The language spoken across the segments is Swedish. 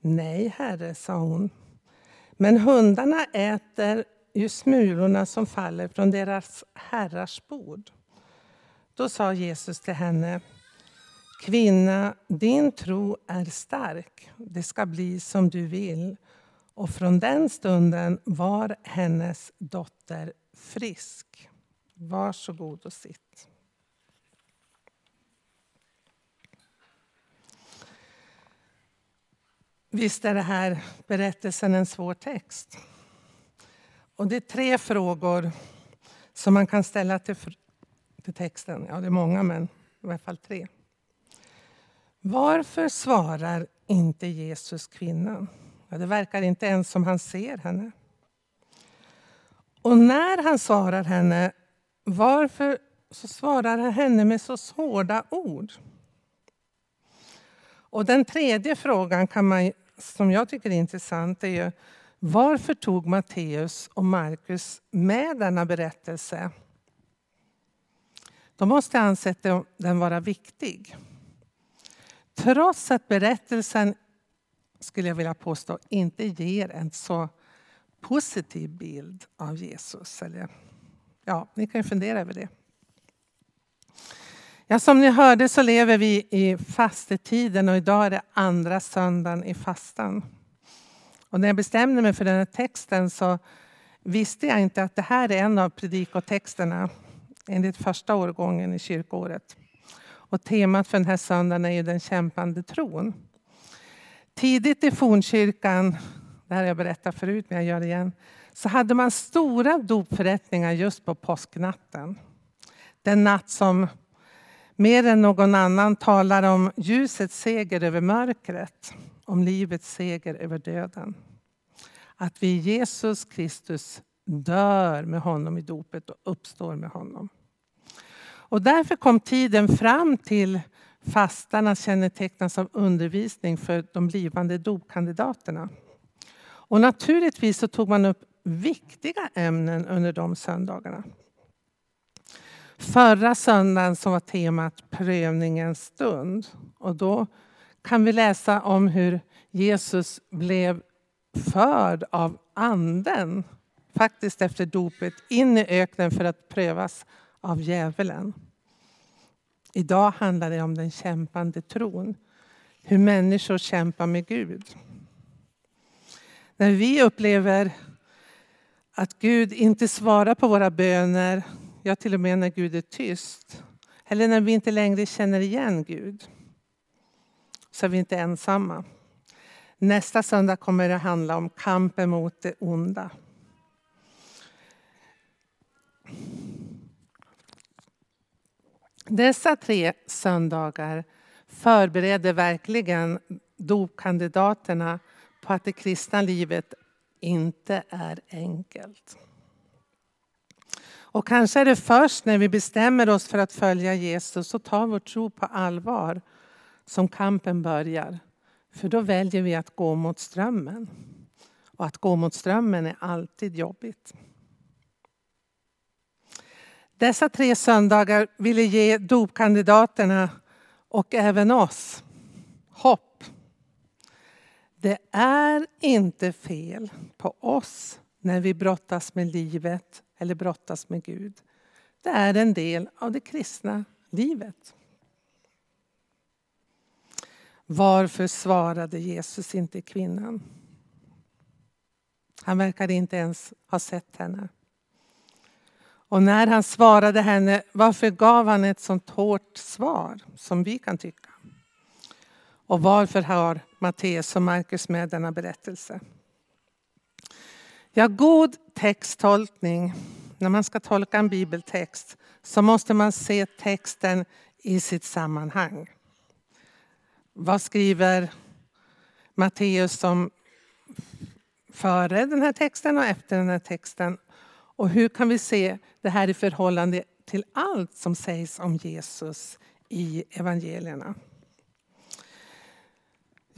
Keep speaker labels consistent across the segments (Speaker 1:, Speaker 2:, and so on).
Speaker 1: Nej, herre, sa hon. Men hundarna äter ju smulorna som faller från deras herrars bord. Då sa Jesus till henne, Kvinna, din tro är stark. Det ska bli som du vill. Och från den stunden var hennes dotter frisk. Varsågod och sitt. Visst är det här berättelsen en svår text. Och det är tre frågor som man kan ställa till, till texten. Ja, det är många, men i alla fall tre. Varför svarar inte Jesus kvinnan? Ja, det verkar inte ens som han ser henne. Och när han svarar henne, varför så svarar han henne med så hårda ord? Och den tredje frågan kan man, som jag tycker är intressant är ju varför tog Matteus och Markus med denna berättelse? De måste ha ansett den vara viktig. Trots att berättelsen, skulle jag vilja påstå, inte ger en så positiv bild av Jesus. Eller, ja, ni kan fundera över det. Ja, som ni hörde så lever vi i fastetiden och idag är det andra söndagen i fastan. Och när jag bestämde mig för den här texten så visste jag inte att det här är en av predikotexterna enligt första årgången i kyrkåret. Och temat för den här söndagen är ju den kämpande tron. Tidigt i fornkyrkan, det här har jag berättat förut men jag gör det igen, så hade man stora dopförrättningar just på påsknatten. Den natt som mer än någon annan talar om ljusets seger över mörkret, om livets seger över döden. Att vi i Jesus Kristus dör med honom i dopet och uppstår med honom. Och därför kom tiden fram till fastan kännetecknas av undervisning för de blivande dopkandidaterna. Och naturligtvis så tog man upp viktiga ämnen under de söndagarna. Förra söndagen som var temat prövningens stund. Och då kan vi läsa om hur Jesus blev förd av anden, faktiskt efter dopet, in i öknen för att prövas av djävulen. Idag handlar det om den kämpande tron. Hur människor kämpar med Gud. När vi upplever att Gud inte svarar på våra böner, ja till och med när Gud är tyst, eller när vi inte längre känner igen Gud, så är vi inte ensamma. Nästa söndag kommer det handla om kampen mot det onda. Dessa tre söndagar förbereder verkligen dopkandidaterna på att det kristna livet inte är enkelt. Och kanske är det först när vi bestämmer oss för att följa Jesus och tar vår tro på allvar som kampen börjar. För då väljer vi att gå mot strömmen. Och att gå mot strömmen är alltid jobbigt. Dessa tre söndagar ville ge dopkandidaterna och även oss hopp. Det är inte fel på oss när vi brottas med livet eller brottas med Gud. Det är en del av det kristna livet. Varför svarade Jesus inte kvinnan? Han verkade inte ens ha sett henne. Och när han svarade henne, varför gav han ett sånt hårt svar som vi kan tycka? Och varför har Matteus och Markus med denna berättelse? Ja, god texttolkning, när man ska tolka en bibeltext så måste man se texten i sitt sammanhang. Vad skriver Matteus om före den här texten och efter den här texten? Och hur kan vi se det här i förhållande till allt som sägs om Jesus i evangelierna?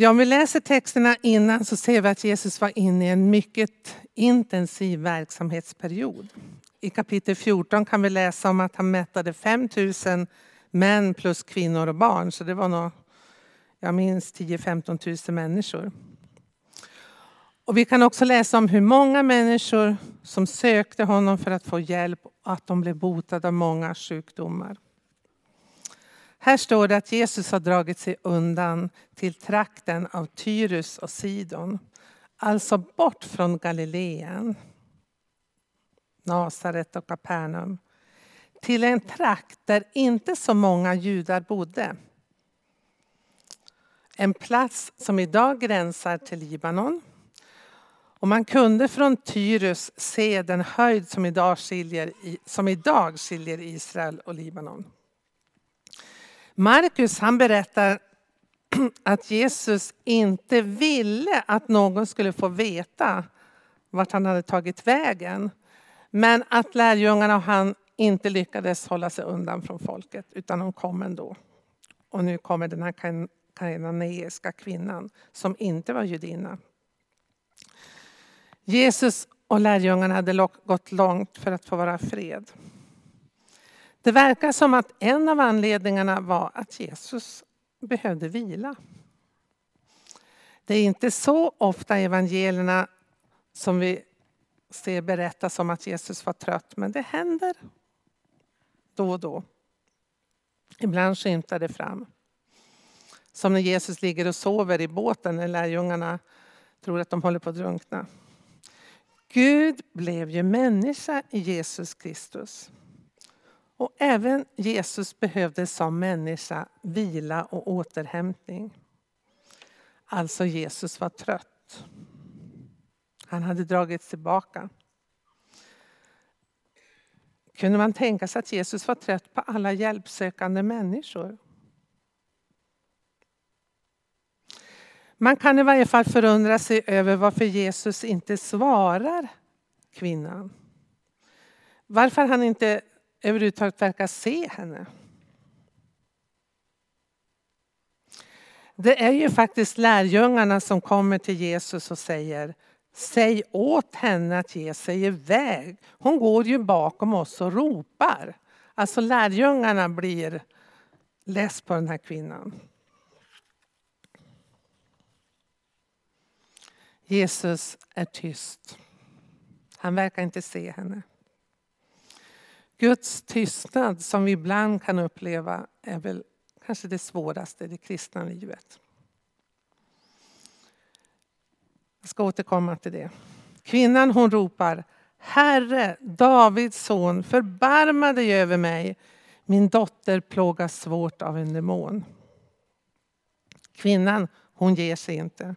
Speaker 1: Ja, om vi läser texterna innan så ser vi att Jesus var inne i en mycket intensiv verksamhetsperiod. I kapitel 14 kan vi läsa om att han mättade 5 000 män plus kvinnor och barn. Så det var nog, jag minns 10-15 000 människor. Och vi kan också läsa om hur många människor som sökte honom för att få hjälp och att de blev botade av många sjukdomar. Här står det att Jesus har dragit sig undan till trakten av Tyrus och Sidon. Alltså bort från Galileen, Nasaret och Kapernaum. Till en trakt där inte så många judar bodde. En plats som idag gränsar till Libanon. Och man kunde från Tyrus se den höjd som idag skiljer, som idag skiljer Israel och Libanon. Markus han berättar att Jesus inte ville att någon skulle få veta vart han hade tagit vägen. Men att lärjungarna och han inte lyckades hålla sig undan från folket utan de kom ändå. Och nu kommer den här kananeiska kvinnan som inte var judinna. Jesus och lärjungarna hade gått långt för att få vara fred. Det verkar som att en av anledningarna var att Jesus behövde vila. Det är inte så ofta i evangelierna som vi ser berättas om att Jesus var trött, men det händer då och då. Ibland skymtar det fram. Som när Jesus ligger och sover i båten när lärjungarna tror att de håller på att drunkna. Gud blev ju människa i Jesus Kristus. Och även Jesus behövde som människa vila och återhämtning. Alltså Jesus var trött. Han hade dragits tillbaka. Kunde man tänka sig att Jesus var trött på alla hjälpsökande människor? Man kan i varje fall förundra sig över varför Jesus inte svarar kvinnan. Varför han inte överhuvudtaget verkar se henne. Det är ju faktiskt lärjungarna som kommer till Jesus och säger Säg åt henne att ge sig iväg. Hon går ju bakom oss och ropar. Alltså lärjungarna blir less på den här kvinnan. Jesus är tyst. Han verkar inte se henne. Guds tystnad som vi ibland kan uppleva är väl kanske det svåraste i det kristna livet. Jag ska återkomma till det. Kvinnan hon ropar Herre, Davids son, förbarma dig över mig. Min dotter plågas svårt av en demon. Kvinnan hon ger sig inte.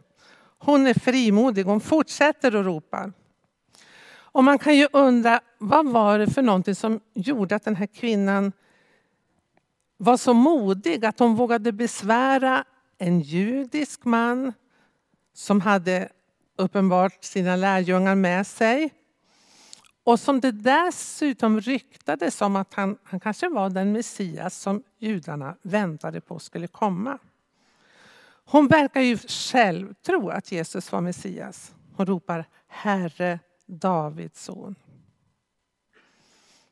Speaker 1: Hon är frimodig, hon fortsätter att ropa. Och man kan ju undra, vad var det för någonting som gjorde att den här kvinnan var så modig att hon vågade besvära en judisk man som hade uppenbart sina lärjungar med sig. Och som det dessutom ryktades om att han, han kanske var den Messias som judarna väntade på skulle komma. Hon verkar ju själv tro att Jesus var Messias. Hon ropar Herre Davids son.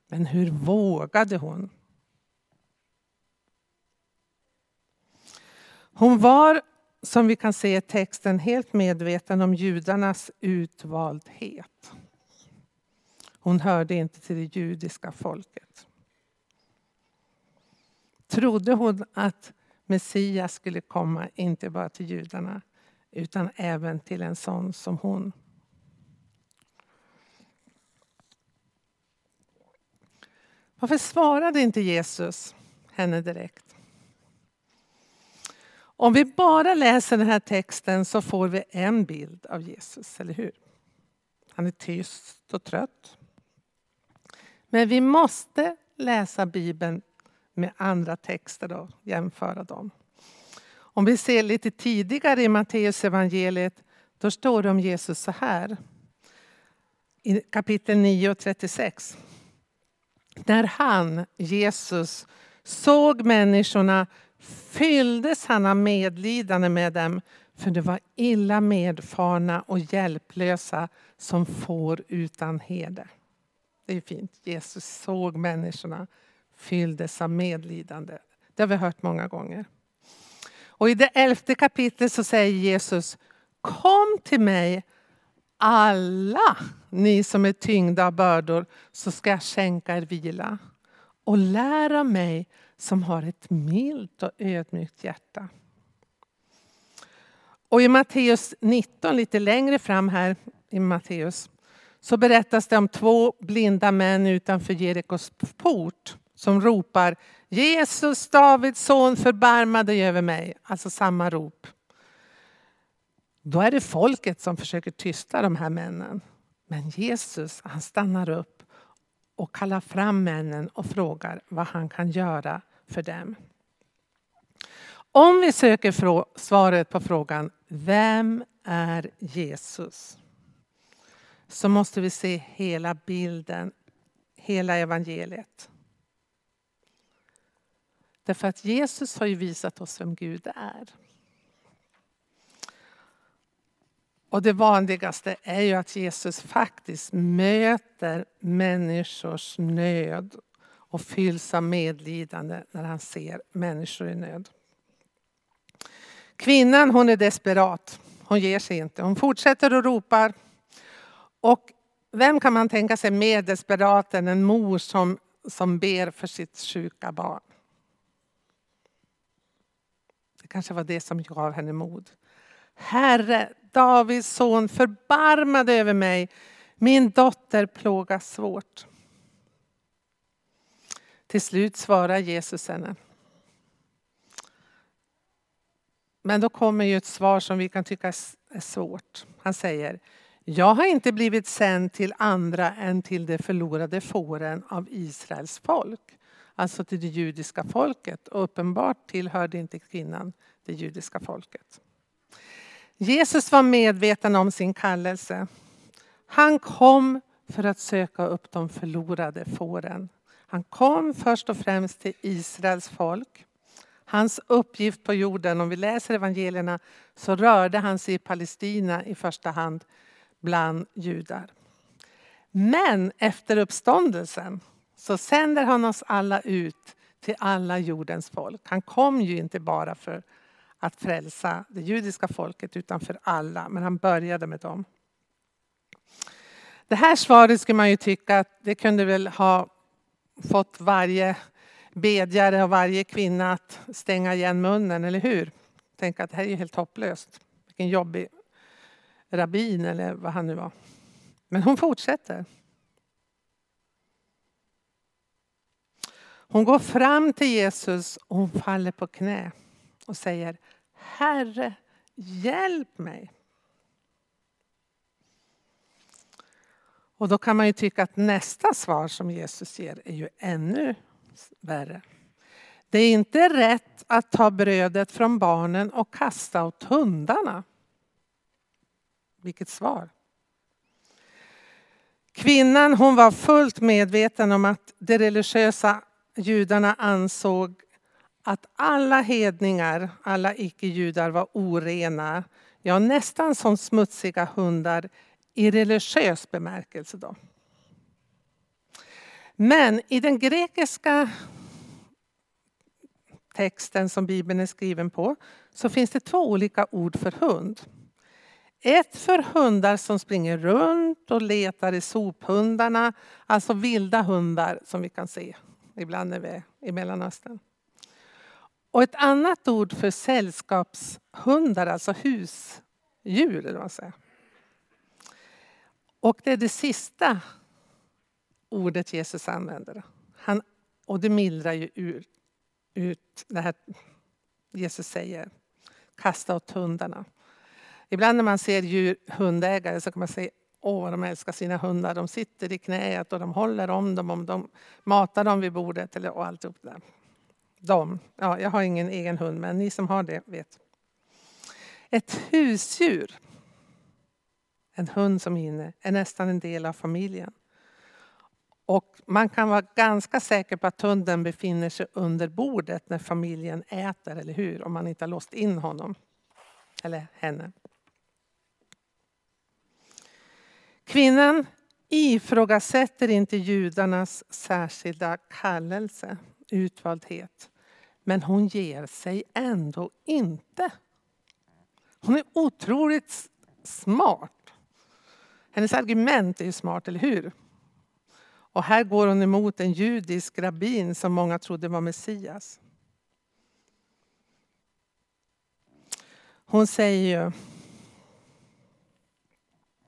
Speaker 1: Men hur vågade hon? Hon var, som vi kan se i texten, helt medveten om judarnas utvaldhet. Hon hörde inte till det judiska folket. Trodde hon att Messias skulle komma, inte bara till judarna, utan även till en sån som hon. Varför svarade inte Jesus henne direkt? Om vi bara läser den här texten så får vi en bild av Jesus, eller hur? Han är tyst och trött. Men vi måste läsa Bibeln med andra texter och jämföra dem. Om vi ser lite tidigare i Matteus evangeliet, då står det om Jesus så här. I kapitel 9 och 36. När han, Jesus, såg människorna fylldes han av medlidande med dem för de var illa medfarna och hjälplösa som får utan herde. Det är fint. Jesus såg människorna, fylldes av medlidande. Det har vi hört många gånger. Och I det elfte kapitlet så säger Jesus Kom till mig alla ni som är tyngda av bördor så ska jag skänka er vila. Och lär av mig som har ett milt och ödmjukt hjärta. Och i Matteus 19, lite längre fram här i Matteus, så berättas det om två blinda män utanför Jerikos port som ropar Jesus, Davids son, förbarma dig över mig. Alltså samma rop. Då är det folket som försöker tysta de här männen. Men Jesus han stannar upp och kallar fram männen och frågar vad han kan göra för dem. Om vi söker svaret på frågan Vem är Jesus? Så måste vi se hela bilden, hela evangeliet. Därför att Jesus har ju visat oss vem Gud är. Och det vanligaste är ju att Jesus faktiskt möter människors nöd och fylls av medlidande när han ser människor i nöd. Kvinnan hon är desperat. Hon ger sig inte. Hon fortsätter och ropar. Och vem kan man tänka sig mer desperat än en mor som, som ber för sitt sjuka barn? Det kanske var det som gav henne mod. Herre, Davids son, förbarma dig över mig. Min dotter plågas svårt. Till slut svarar Jesus henne. Men då kommer ju ett svar som vi kan tycka är svårt. Han säger, jag har inte blivit sänd till andra än till de förlorade fåren av Israels folk. Alltså till det judiska folket. Och uppenbart tillhörde inte kvinnan det judiska folket. Jesus var medveten om sin kallelse. Han kom för att söka upp de förlorade fåren. Han kom först och främst till Israels folk. Hans uppgift på jorden, om vi läser evangelierna, så rörde han sig i Palestina i första hand bland judar. Men efter uppståndelsen så sänder han oss alla ut till alla jordens folk. Han kom ju inte bara för att frälsa det judiska folket utan för alla, men han började med dem. Det här svaret skulle man ju tycka att det kunde väl ha fått varje bedjare och varje kvinna att stänga igen munnen, eller hur? Tänka att det här är ju helt hopplöst. Vilken jobbig rabbin eller vad han nu var. Men hon fortsätter. Hon går fram till Jesus och hon faller på knä och säger Herre, hjälp mig. Och då kan man ju tycka att nästa svar som Jesus ger är ju ännu värre. Det är inte rätt att ta brödet från barnen och kasta åt hundarna. Vilket svar! Kvinnan hon var fullt medveten om att de religiösa judarna ansåg att alla hedningar, alla icke-judar var orena. Ja, nästan som smutsiga hundar i religiös bemärkelse. Då. Men i den grekiska texten som Bibeln är skriven på så finns det två olika ord för hund. Ett för hundar som springer runt och letar i sophundarna, alltså vilda hundar som vi kan se ibland när vi är i Mellanöstern. Och ett annat ord för sällskapshundar, alltså husdjur. Eller vad säger. Och det är det sista ordet Jesus använder. Han, och det mildrar ju ut, ut det här Jesus säger. Kasta åt hundarna. Ibland när man ser djur, hundägare så kan man säga Åh, vad de älskar sina hundar. De sitter i knät och de håller om dem. Om de matar dem vid bordet eller, och alltihop det där. De. Ja, jag har ingen egen hund, men ni som har det vet. Ett husdjur, en hund som inne, är nästan en del av familjen. Och man kan vara ganska säker på att hunden befinner sig under bordet när familjen äter, eller hur? Om man inte har låst in honom eller henne. Kvinnan ifrågasätter inte judarnas särskilda kallelse, utvaldhet. Men hon ger sig ändå inte. Hon är otroligt smart. Hennes argument är ju smart, eller hur? Och här går hon emot en judisk rabbin som många trodde var Messias. Hon säger ju...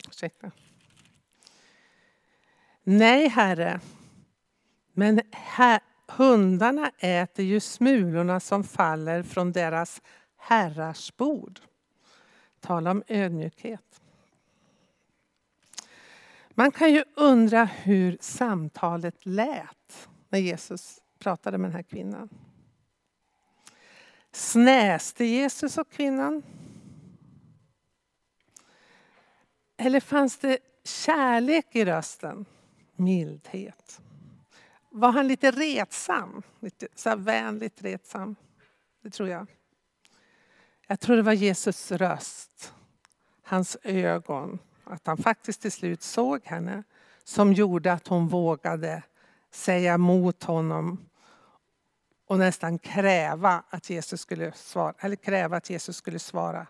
Speaker 1: Ursäkta. Nej, Herre, men här, hundarna äter ju smulorna som faller från deras herrars bord. Tala om ödmjukhet. Man kan ju undra hur samtalet lät när Jesus pratade med den här kvinnan. Snäste Jesus och kvinnan? Eller fanns det kärlek i rösten? Mildhet? Var han lite retsam? Lite så vänligt retsam? Det tror jag. Jag tror det var Jesus röst, hans ögon, att han faktiskt till slut såg henne som gjorde att hon vågade säga emot honom och nästan kräva att Jesus skulle svara, eller kräva att Jesus skulle svara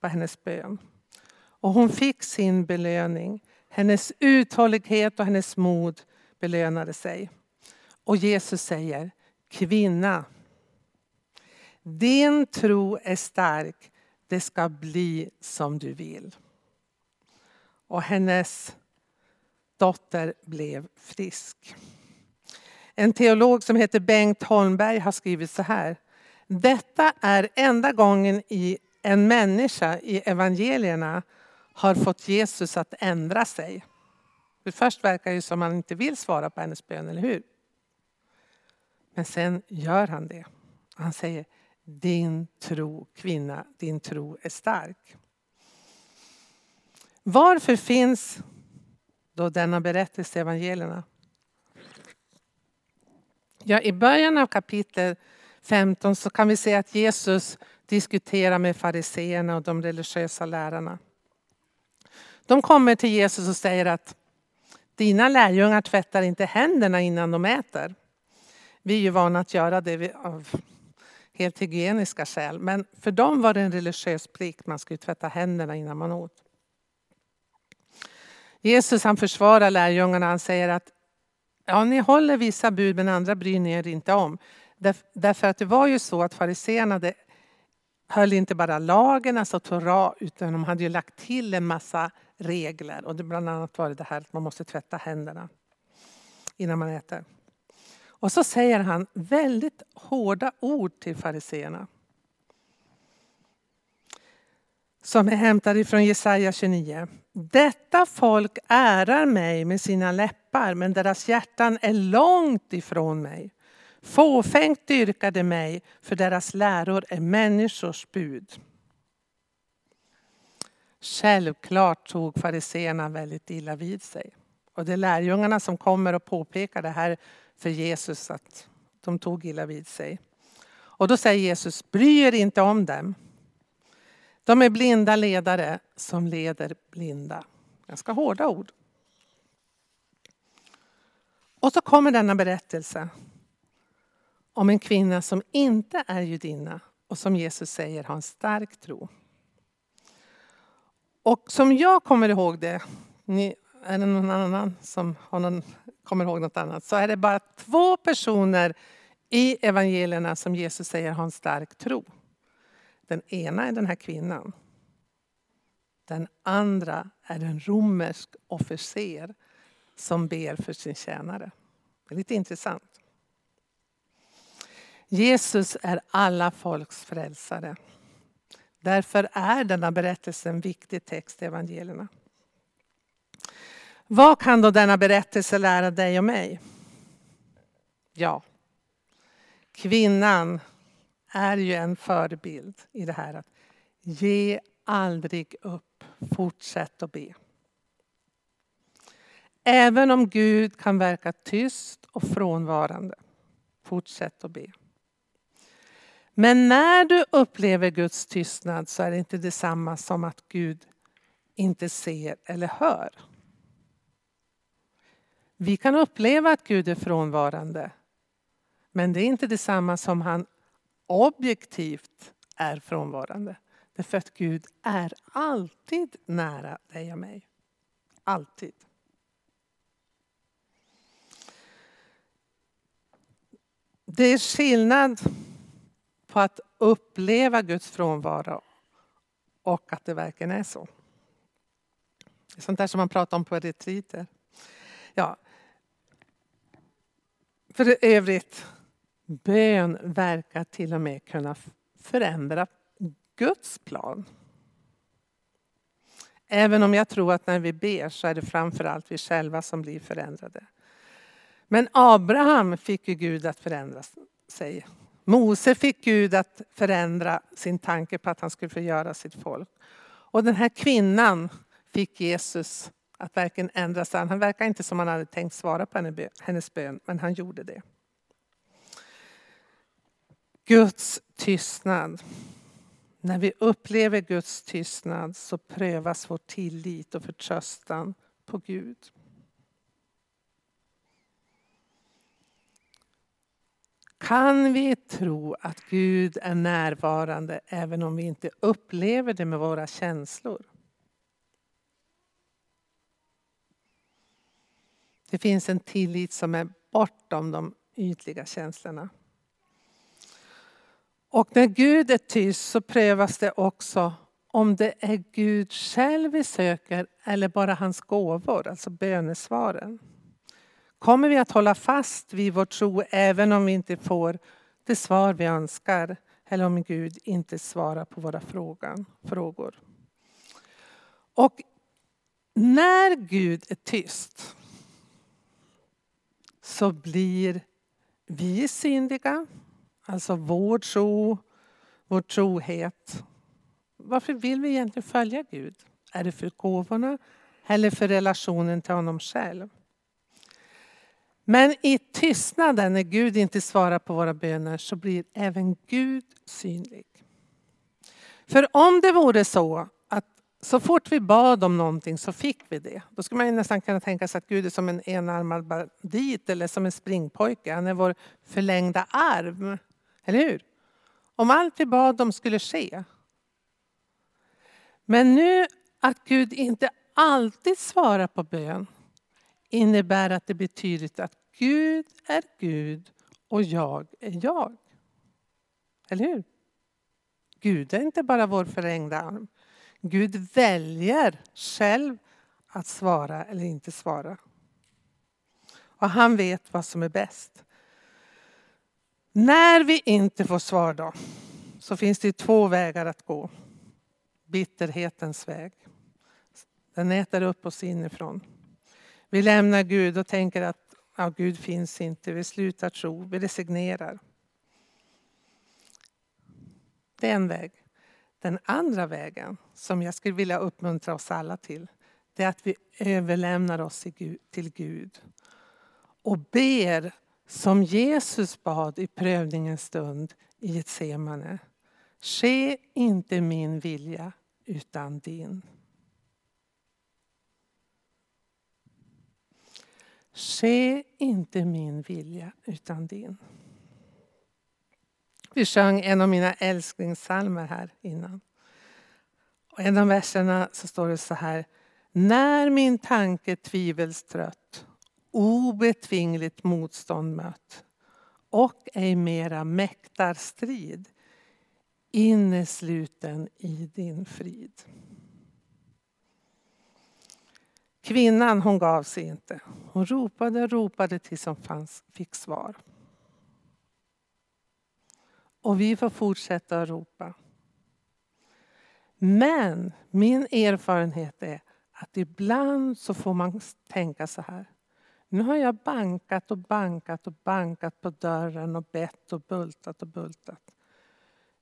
Speaker 1: på hennes bön. Och hon fick sin belöning. Hennes uthållighet och hennes mod belönade sig. Och Jesus säger, kvinna, din tro är stark, det ska bli som du vill. Och hennes dotter blev frisk. En teolog som heter Bengt Holmberg har skrivit så här. Detta är enda gången i en människa i evangelierna har fått Jesus att ändra sig. För först verkar det som att han inte vill svara på hennes bön, eller hur? Men sen gör han det. Han säger, din tro kvinna, din tro är stark. Varför finns då denna berättelse i evangelierna? Ja, I början av kapitel 15 så kan vi se att Jesus diskuterar med fariseerna och de religiösa lärarna. De kommer till Jesus och säger att dina lärjungar tvättar inte händerna innan de äter. Vi är ju vana att göra det av helt hygieniska skäl. Men för dem var det en religiös plikt. Man skulle tvätta händerna innan man åt. Jesus han försvarar lärjungarna. Han säger att ja, ni håller vissa bud men andra bryr ni er inte om. Därför att det var ju så att fariséerna höll inte bara lagen, alltså Torah, utan de hade ju lagt till en massa regler. Och det bland annat var det här att man måste tvätta händerna innan man äter. Och så säger han väldigt hårda ord till fariseerna. Som är hämtade från Jesaja 29. Detta folk ärar mig med sina läppar men deras hjärtan är långt ifrån mig. Fåfängt dyrkar de mig för deras läror är människors bud. Självklart tog fariseerna väldigt illa vid sig. Och det är lärjungarna som kommer och påpekar det här för Jesus att de tog illa vid sig. Och då säger Jesus, bry er inte om dem. De är blinda ledare som leder blinda. Ganska hårda ord. Och så kommer denna berättelse om en kvinna som inte är judinna och som Jesus säger har en stark tro. Och som jag kommer ihåg det, är det någon annan som har någon, kommer ihåg något annat, så är det bara två personer i evangelierna som Jesus säger har en stark tro. Den ena är den här kvinnan. Den andra är en romersk officer som ber för sin tjänare. Det är lite intressant. Jesus är alla folks frälsare. Därför är denna berättelse en viktig text i evangelierna. Vad kan då denna berättelse lära dig och mig? Ja, kvinnan är ju en förebild i det här att ge aldrig upp, fortsätt att be. Även om Gud kan verka tyst och frånvarande, fortsätt att be. Men när du upplever Guds tystnad så är det inte detsamma som att Gud inte ser eller hör. Vi kan uppleva att Gud är frånvarande. Men det är inte detsamma som han objektivt är frånvarande. Därför att Gud är alltid nära dig och mig. Alltid. Det är skillnad på att uppleva Guds frånvaro och att det verkligen är så. Det är sånt där som man pratar om på retriter. Ja. För övrigt, bön verkar till och med kunna förändra Guds plan. Även om jag tror att när vi ber så är det framförallt vi själva som blir förändrade. Men Abraham fick ju Gud att förändra sig. Mose fick Gud att förändra sin tanke på att han skulle förgöra sitt folk. Och den här kvinnan fick Jesus att verkligen ändra sig. Han verkar inte som han hade tänkt svara på hennes bön, men han gjorde det. Guds tystnad. När vi upplever Guds tystnad så prövas vår tillit och förtröstan på Gud. Kan vi tro att Gud är närvarande även om vi inte upplever det med våra känslor? Det finns en tillit som är bortom de ytliga känslorna. Och när Gud är tyst så prövas det också om det är Gud själv vi söker eller bara hans gåvor, alltså bönesvaren. Kommer vi att hålla fast vid vår tro även om vi inte får det svar vi önskar eller om Gud inte svarar på våra frågor? Och när Gud är tyst så blir vi synliga, alltså vår tro, vår trohet. Varför vill vi egentligen följa Gud? Är det för gåvorna eller för relationen till honom själv? Men i tystnaden, när Gud inte svarar på våra böner, så blir även Gud synlig. För om det vore så så fort vi bad om någonting så fick vi det. Då skulle man nästan kunna tänka sig att Gud är som en enarmad bandit eller som en springpojke. Han är vår förlängda arm. Eller hur? Om allt vi bad om skulle ske. Men nu att Gud inte alltid svarar på bön innebär att det blir tydligt att Gud är Gud och jag är jag. Eller hur? Gud är inte bara vår förlängda arm. Gud väljer själv att svara eller inte svara. Och han vet vad som är bäst. När vi inte får svar då, så finns det två vägar att gå. Bitterhetens väg. Den äter upp oss inifrån. Vi lämnar Gud och tänker att ja, Gud finns inte. Vi slutar tro, vi resignerar. Det är en väg. Den andra vägen, som jag skulle vilja uppmuntra oss alla till, det är att vi överlämnar oss till Gud och ber som Jesus bad i prövningens stund i Getsemane. Ske inte min vilja utan din. Ske inte min vilja utan din. Vi sjöng en av mina älsklingssalmer här innan. Och en av verserna så står det så här. När min tanke tvivelstrött, obetvingligt motstånd mött och ej mera mäktar strid, innesluten i din frid. Kvinnan hon gav sig inte. Hon ropade och ropade tills hon fanns, fick svar. Och vi får fortsätta att ropa. Men min erfarenhet är att ibland så får man tänka så här. Nu har jag bankat och bankat och bankat på dörren och bett och bultat och bultat.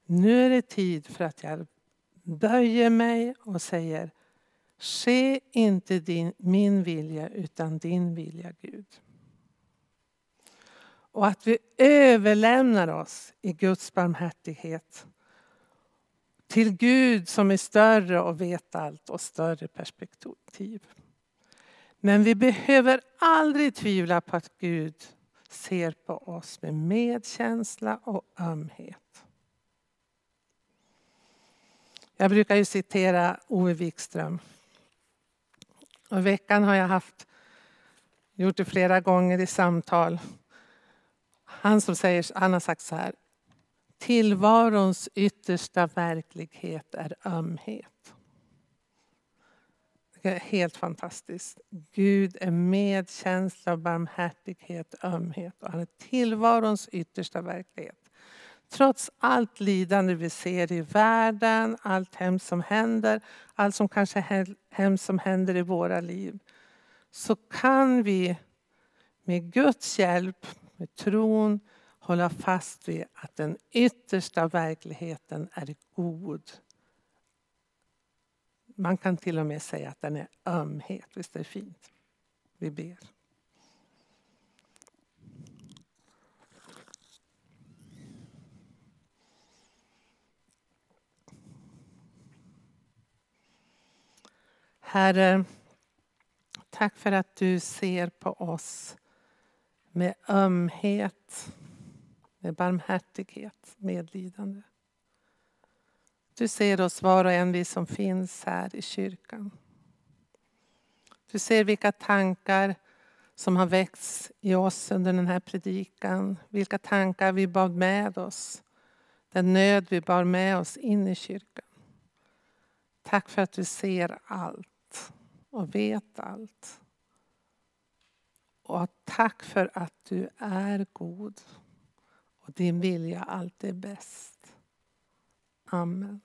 Speaker 1: Nu är det tid för att jag böjer mig och säger Ske inte din, min vilja utan din vilja Gud. Och att vi överlämnar oss i Guds barmhärtighet till Gud som är större och vet allt och större perspektiv. Men vi behöver aldrig tvivla på att Gud ser på oss med medkänsla och ömhet. Jag brukar ju citera Ove Wikström Och I veckan har jag haft, gjort det flera gånger i samtal. Han som säger, han har sagt så här. Tillvarons yttersta verklighet är ömhet. Det är helt fantastiskt. Gud är medkänsla, barmhärtighet, ömhet. Och han är tillvarons yttersta verklighet. Trots allt lidande vi ser i världen, allt hemskt som händer, allt som kanske hemskt som händer i våra liv, så kan vi med Guds hjälp, med tron, hålla fast vid att den yttersta verkligheten är god. Man kan till och med säga att den är ömhet. Visst är det fint? Vi ber. Herre, tack för att du ser på oss med ömhet, med barmhärtighet, medlidande. Du ser oss var och en, vi som finns här i kyrkan. Du ser vilka tankar som har väckts i oss under den här predikan. Vilka tankar vi bar med oss. Den nöd vi bar med oss in i kyrkan. Tack för att du ser allt och vet allt. Och tack för att du är god och din vilja alltid är bäst. Amen.